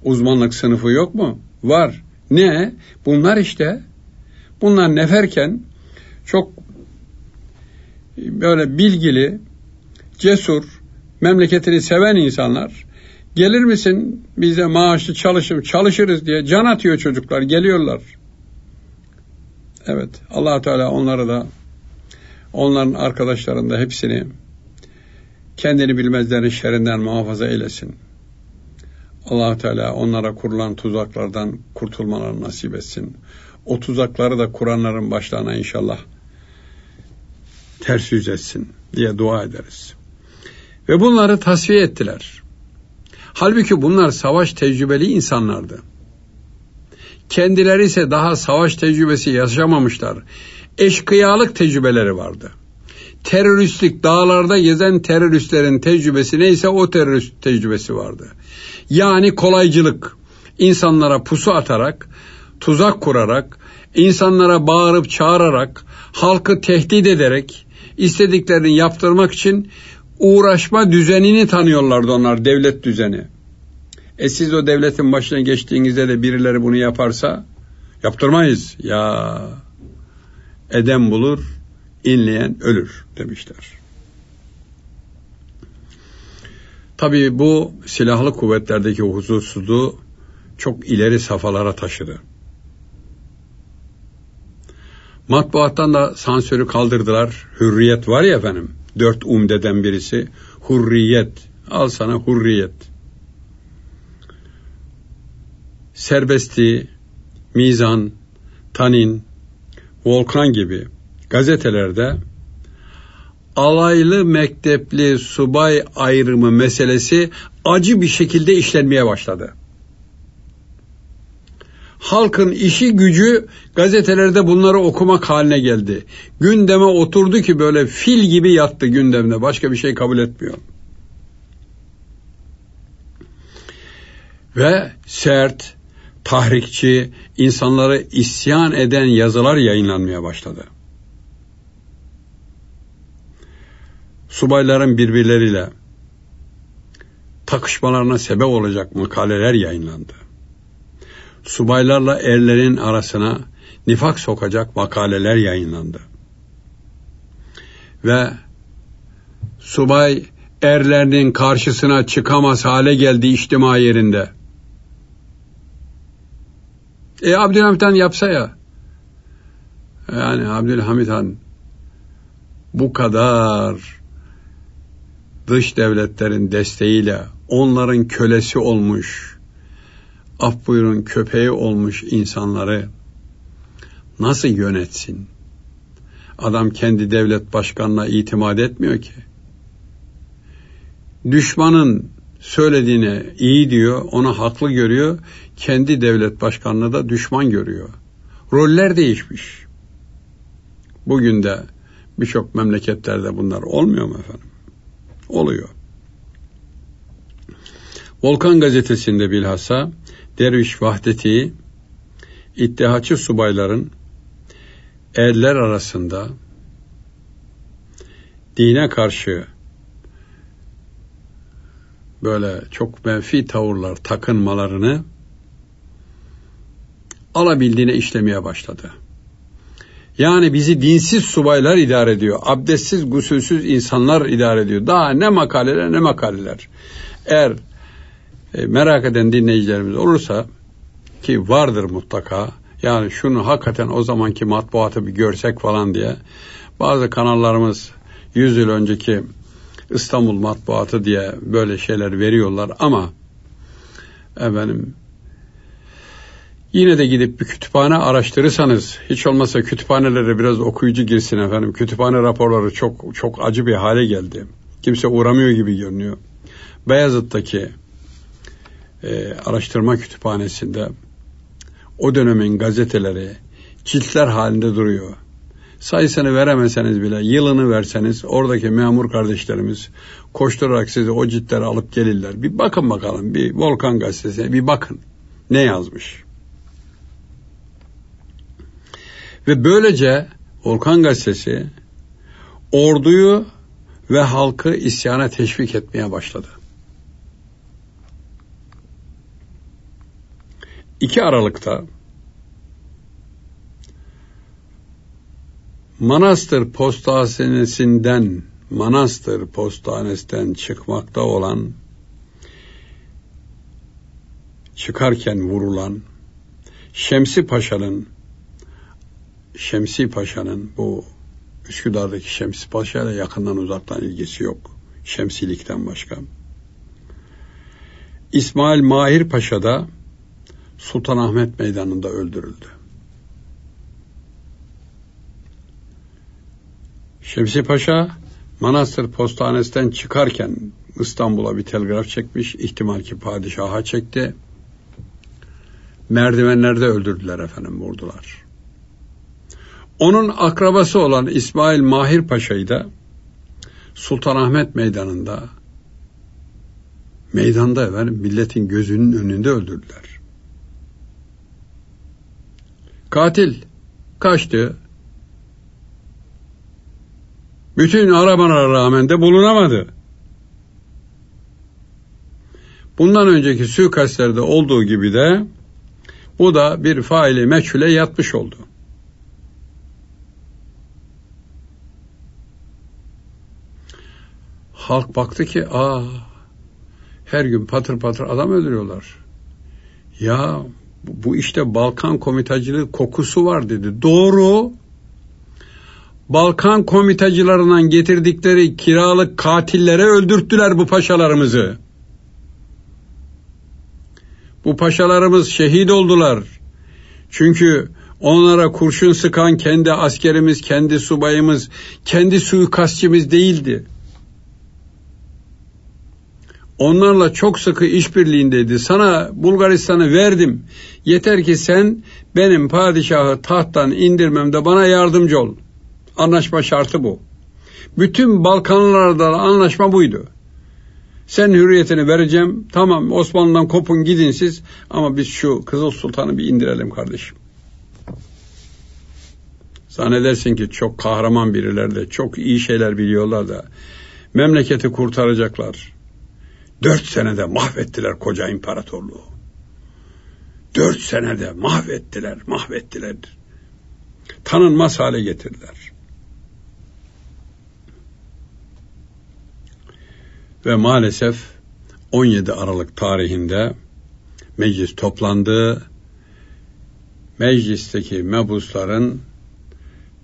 uzmanlık sınıfı yok mu? Var. Ne? Bunlar işte. Bunlar neferken çok böyle bilgili, cesur, memleketini seven insanlar gelir misin bize maaşlı çalışım çalışırız diye can atıyor çocuklar geliyorlar. Evet allah Teala onları da onların arkadaşlarını da hepsini kendini bilmezlerin şerrinden muhafaza eylesin. allah Teala onlara kurulan tuzaklardan kurtulmalarını nasip etsin. O tuzakları da kuranların başlarına inşallah ters yüz etsin diye dua ederiz. Ve bunları tasfiye ettiler. Halbuki bunlar savaş tecrübeli insanlardı. Kendileri ise daha savaş tecrübesi yaşamamışlar. Eşkıyalık tecrübeleri vardı. Teröristlik dağlarda gezen teröristlerin tecrübesi neyse o terörist tecrübesi vardı. Yani kolaycılık. İnsanlara pusu atarak, tuzak kurarak, insanlara bağırıp çağırarak, halkı tehdit ederek, istediklerini yaptırmak için uğraşma düzenini tanıyorlardı onlar, devlet düzeni. E siz o devletin başına geçtiğinizde de birileri bunu yaparsa yaptırmayız. Ya eden bulur, inleyen ölür demişler. Tabii bu silahlı kuvvetlerdeki huzursuzluğu çok ileri safhalara taşıdı. Matbuattan da sansürü kaldırdılar. Hürriyet var ya efendim. Dört umdeden birisi. Hürriyet. Al sana hürriyet. Serbestliği, mizan, tanin, volkan gibi gazetelerde alaylı mektepli subay ayrımı meselesi acı bir şekilde işlenmeye başladı. Halkın işi gücü gazetelerde bunları okumak haline geldi. Gündeme oturdu ki böyle fil gibi yattı gündemde. Başka bir şey kabul etmiyor. Ve sert, tahrikçi, insanları isyan eden yazılar yayınlanmaya başladı. Subayların birbirleriyle takışmalarına sebep olacak makaleler yayınlandı. Subaylarla erlerin arasına nifak sokacak makaleler yayınlandı. Ve subay erlerinin karşısına çıkamaz hale geldi içtima yerinde. E Abdülhamit Han yapsa ya. Yani Abdülhamit Han bu kadar dış devletlerin desteğiyle onların kölesi olmuş, af buyurun köpeği olmuş insanları nasıl yönetsin? Adam kendi devlet başkanına itimat etmiyor ki. Düşmanın söylediğine iyi diyor, ona haklı görüyor, kendi devlet başkanını da düşman görüyor. Roller değişmiş. Bugün de birçok memleketlerde bunlar olmuyor mu efendim? Oluyor. Volkan gazetesinde bilhassa Derviş Vahdeti İttihatçı subayların erler arasında dine karşı böyle çok menfi tavırlar takınmalarını alabildiğine işlemeye başladı. Yani bizi dinsiz subaylar idare ediyor. Abdestsiz, gusülsüz insanlar idare ediyor. Daha ne makaleler ne makaleler. Eğer e, merak eden dinleyicilerimiz olursa ki vardır mutlaka. Yani şunu hakikaten o zamanki matbuatı bir görsek falan diye bazı kanallarımız 100 yıl önceki İstanbul matbuatı diye böyle şeyler veriyorlar ama efendim Yine de gidip bir kütüphane araştırırsanız hiç olmazsa kütüphanelere biraz okuyucu girsin efendim. Kütüphane raporları çok çok acı bir hale geldi. Kimse uğramıyor gibi görünüyor. Beyazıt'taki e, araştırma kütüphanesinde o dönemin gazeteleri ciltler halinde duruyor. Sayısını veremeseniz bile yılını verseniz oradaki memur kardeşlerimiz koşturarak size o ciltleri alıp gelirler. Bir bakın bakalım bir Volkan gazetesine bir bakın ne yazmış. Ve böylece Volkan Gazetesi orduyu ve halkı isyana teşvik etmeye başladı. 2 Aralık'ta Manastır Postanesi'nden Manastır Postanesi'nden çıkmakta olan çıkarken vurulan Şemsi Paşa'nın Şemsi Paşa'nın bu Üsküdar'daki Şemsi Paşa ile yakından uzaktan ilgisi yok. Şemsilikten başka. İsmail Mahir Paşa da Sultanahmet Meydanı'nda öldürüldü. Şemsi Paşa Manastır Postanesi'nden çıkarken İstanbul'a bir telgraf çekmiş. İhtimal ki padişaha çekti. Merdivenlerde öldürdüler efendim vurdular. Onun akrabası olan İsmail Mahir Paşa'yı da Sultanahmet Meydanı'nda Meydanda efendim milletin gözünün önünde öldürdüler. Katil kaçtı. Bütün aramalara rağmen de bulunamadı. Bundan önceki suikastlerde olduğu gibi de bu da bir faili meçhule yatmış oldu. Halk baktı ki aa her gün patır patır adam öldürüyorlar. Ya bu işte Balkan komitacılığı kokusu var dedi. Doğru. Balkan komitacılarından getirdikleri kiralık katillere öldürttüler bu paşalarımızı. Bu paşalarımız şehit oldular. Çünkü onlara kurşun sıkan kendi askerimiz, kendi subayımız, kendi suikastçımız değildi. Onlarla çok sıkı işbirliğindeydi. Sana Bulgaristan'ı verdim. Yeter ki sen benim padişahı tahttan indirmemde bana yardımcı ol. Anlaşma şartı bu. Bütün Balkanlarda anlaşma buydu. Sen hürriyetini vereceğim. Tamam Osmanlı'dan kopun gidin siz. Ama biz şu Kızıl Sultan'ı bir indirelim kardeşim. Zannedersin ki çok kahraman biriler de çok iyi şeyler biliyorlar da memleketi kurtaracaklar. Dört senede mahvettiler koca imparatorluğu. Dört senede mahvettiler, mahvettiler. Tanınmaz hale getirdiler. Ve maalesef 17 Aralık tarihinde meclis toplandı. Meclisteki mebusların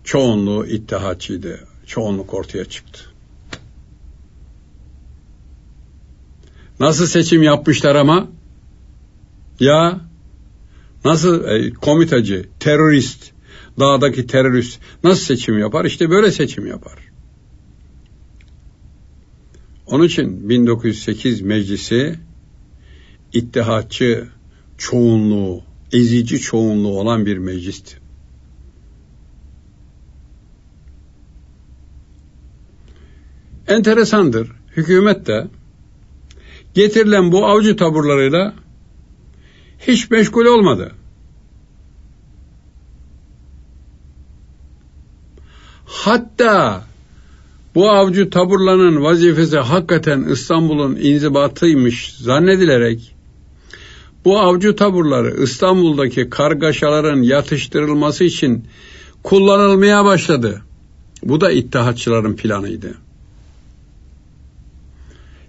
çoğunluğu ittihatçıydı. Çoğunluk ortaya çıktı. Nasıl seçim yapmışlar ama? Ya nasıl e, komitacı, terörist, dağdaki terörist nasıl seçim yapar? İşte böyle seçim yapar. Onun için 1908 meclisi ittihatçı çoğunluğu, ezici çoğunluğu olan bir meclisti. Enteresandır. Hükümet de getirilen bu avcı taburlarıyla hiç meşgul olmadı. Hatta bu avcı taburlarının vazifesi hakikaten İstanbul'un inzibatıymış zannedilerek bu avcı taburları İstanbul'daki kargaşaların yatıştırılması için kullanılmaya başladı. Bu da ittihatçıların planıydı.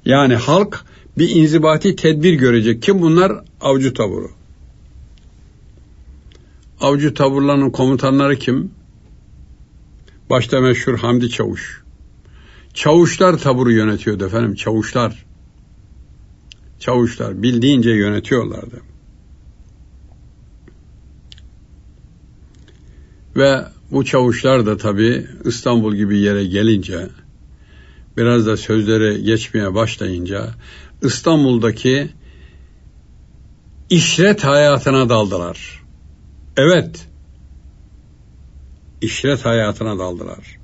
Yani halk bir inzibati tedbir görecek. Kim bunlar? Avcı taburu. Avcı taburlarının komutanları kim? Başta meşhur Hamdi Çavuş. Çavuşlar taburu yönetiyordu efendim, çavuşlar. Çavuşlar bildiğince yönetiyorlardı. Ve bu çavuşlar da tabi İstanbul gibi yere gelince biraz da sözleri geçmeye başlayınca İstanbul'daki işret hayatına daldılar. Evet, işret hayatına daldılar.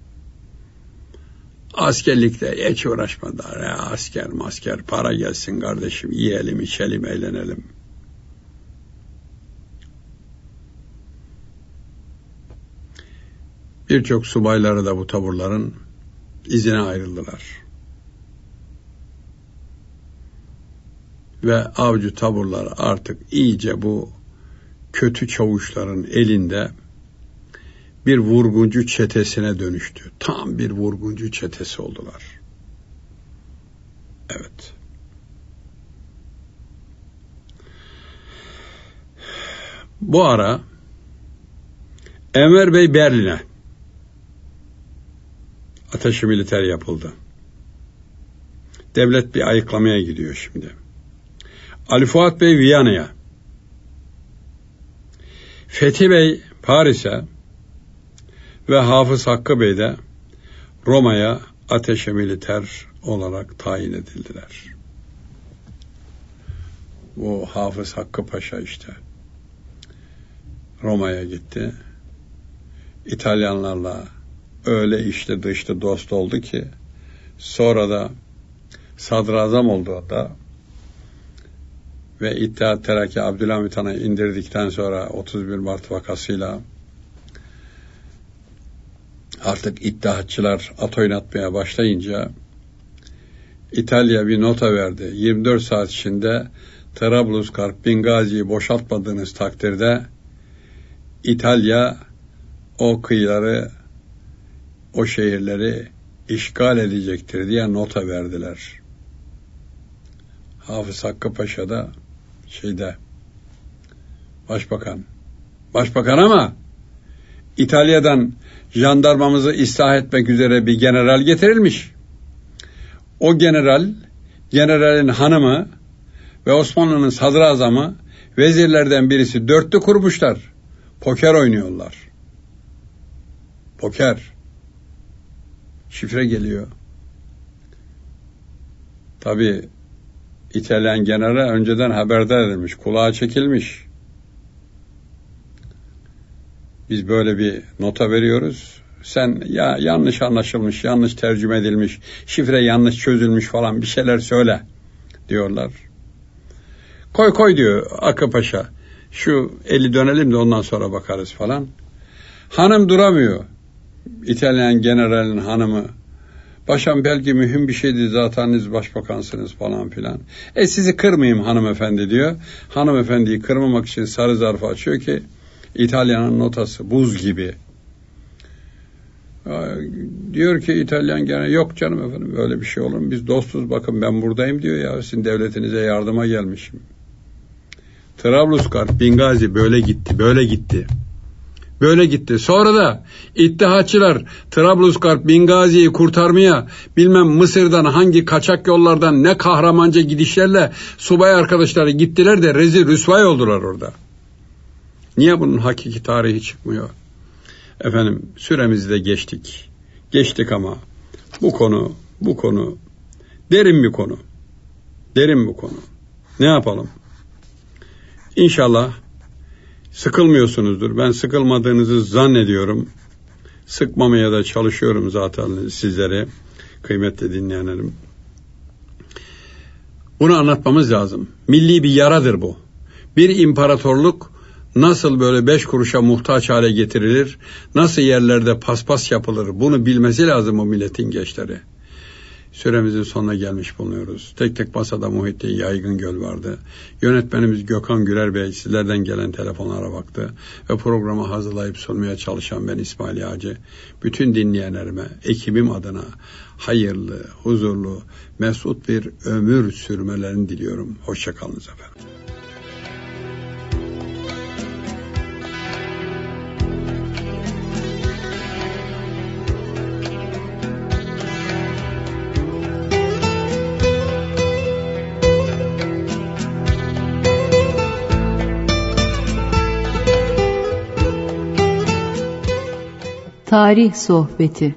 Askerlikte hiç uğraşmadılar. Ya asker masker para gelsin kardeşim yiyelim içelim eğlenelim. Birçok subayları da bu taburların izine ayrıldılar. Ve avcı taburlar artık iyice bu kötü çavuşların elinde bir vurguncu çetesine dönüştü. Tam bir vurguncu çetesi oldular. Evet. Bu ara Enver Bey Berlin'e ateşi militer yapıldı. Devlet bir ayıklamaya gidiyor şimdi. Ali Fuat Bey Viyana'ya, Fethi Bey Paris'e ve Hafız Hakkı Bey de Roma'ya ateşe militer olarak tayin edildiler. Bu Hafız Hakkı Paşa işte Roma'ya gitti. İtalyanlarla öyle işte dıştı dost oldu ki sonra da sadrazam oldu da ve İttihat Terakki Abdülhamit Han'ı indirdikten sonra 31 Mart vakasıyla artık iddiatçılar at oynatmaya başlayınca İtalya bir nota verdi. 24 saat içinde Trablusgarp, Bingazi'yi boşaltmadığınız takdirde İtalya o kıyıları, o şehirleri işgal edecektir diye nota verdiler. Hafız Hakkı Paşa da şeyde başbakan. Başbakan ama İtalya'dan jandarmamızı ıslah etmek üzere bir general getirilmiş. O general, generalin hanımı ve Osmanlı'nın sadrazamı vezirlerden birisi dörtlü kurmuşlar. Poker oynuyorlar. Poker. Şifre geliyor. Tabi İtalyan general önceden haberdar edilmiş, kulağa çekilmiş. Biz böyle bir nota veriyoruz. Sen ya yanlış anlaşılmış, yanlış tercüme edilmiş, şifre yanlış çözülmüş falan bir şeyler söyle diyorlar. Koy koy diyor Akı Paşa. Şu eli dönelim de ondan sonra bakarız falan. Hanım duramıyor. İtalyan generalin hanımı. Paşam belki mühim bir şeydi zaten başbakansınız falan filan. E sizi kırmayayım hanımefendi diyor. Hanımefendiyi kırmamak için sarı zarfı açıyor ki İtalya'nın notası buz gibi. Diyor ki İtalyan gene yok canım efendim öyle bir şey olur mu? Biz dostuz bakın ben buradayım diyor ya sizin devletinize yardıma gelmişim. Trablusgarp, Bingazi böyle gitti, böyle gitti. Böyle gitti. Sonra da İttihatçılar Trablusgarp, Bingazi'yi kurtarmaya bilmem Mısır'dan hangi kaçak yollardan ne kahramanca gidişlerle subay arkadaşları gittiler de rezil rüsvay oldular orada. Niye bunun hakiki tarihi çıkmıyor? Efendim süremizi de geçtik. Geçtik ama bu konu, bu konu derin bir konu. Derin bir konu. Ne yapalım? İnşallah sıkılmıyorsunuzdur. Ben sıkılmadığınızı zannediyorum. Sıkmamaya da çalışıyorum zaten sizlere, kıymetli dinleyenlerim. Bunu anlatmamız lazım. Milli bir yaradır bu. Bir imparatorluk nasıl böyle beş kuruşa muhtaç hale getirilir, nasıl yerlerde paspas yapılır bunu bilmesi lazım o milletin gençleri. Süremizin sonuna gelmiş bulunuyoruz. Tek tek masada Muhittin Yaygın Göl vardı. Yönetmenimiz Gökhan Güler Bey sizlerden gelen telefonlara baktı. Ve programı hazırlayıp sunmaya çalışan ben İsmail Yağcı. Bütün dinleyenlerime, ekibim adına hayırlı, huzurlu, mesut bir ömür sürmelerini diliyorum. Hoşçakalınız efendim. Tarih Sohbeti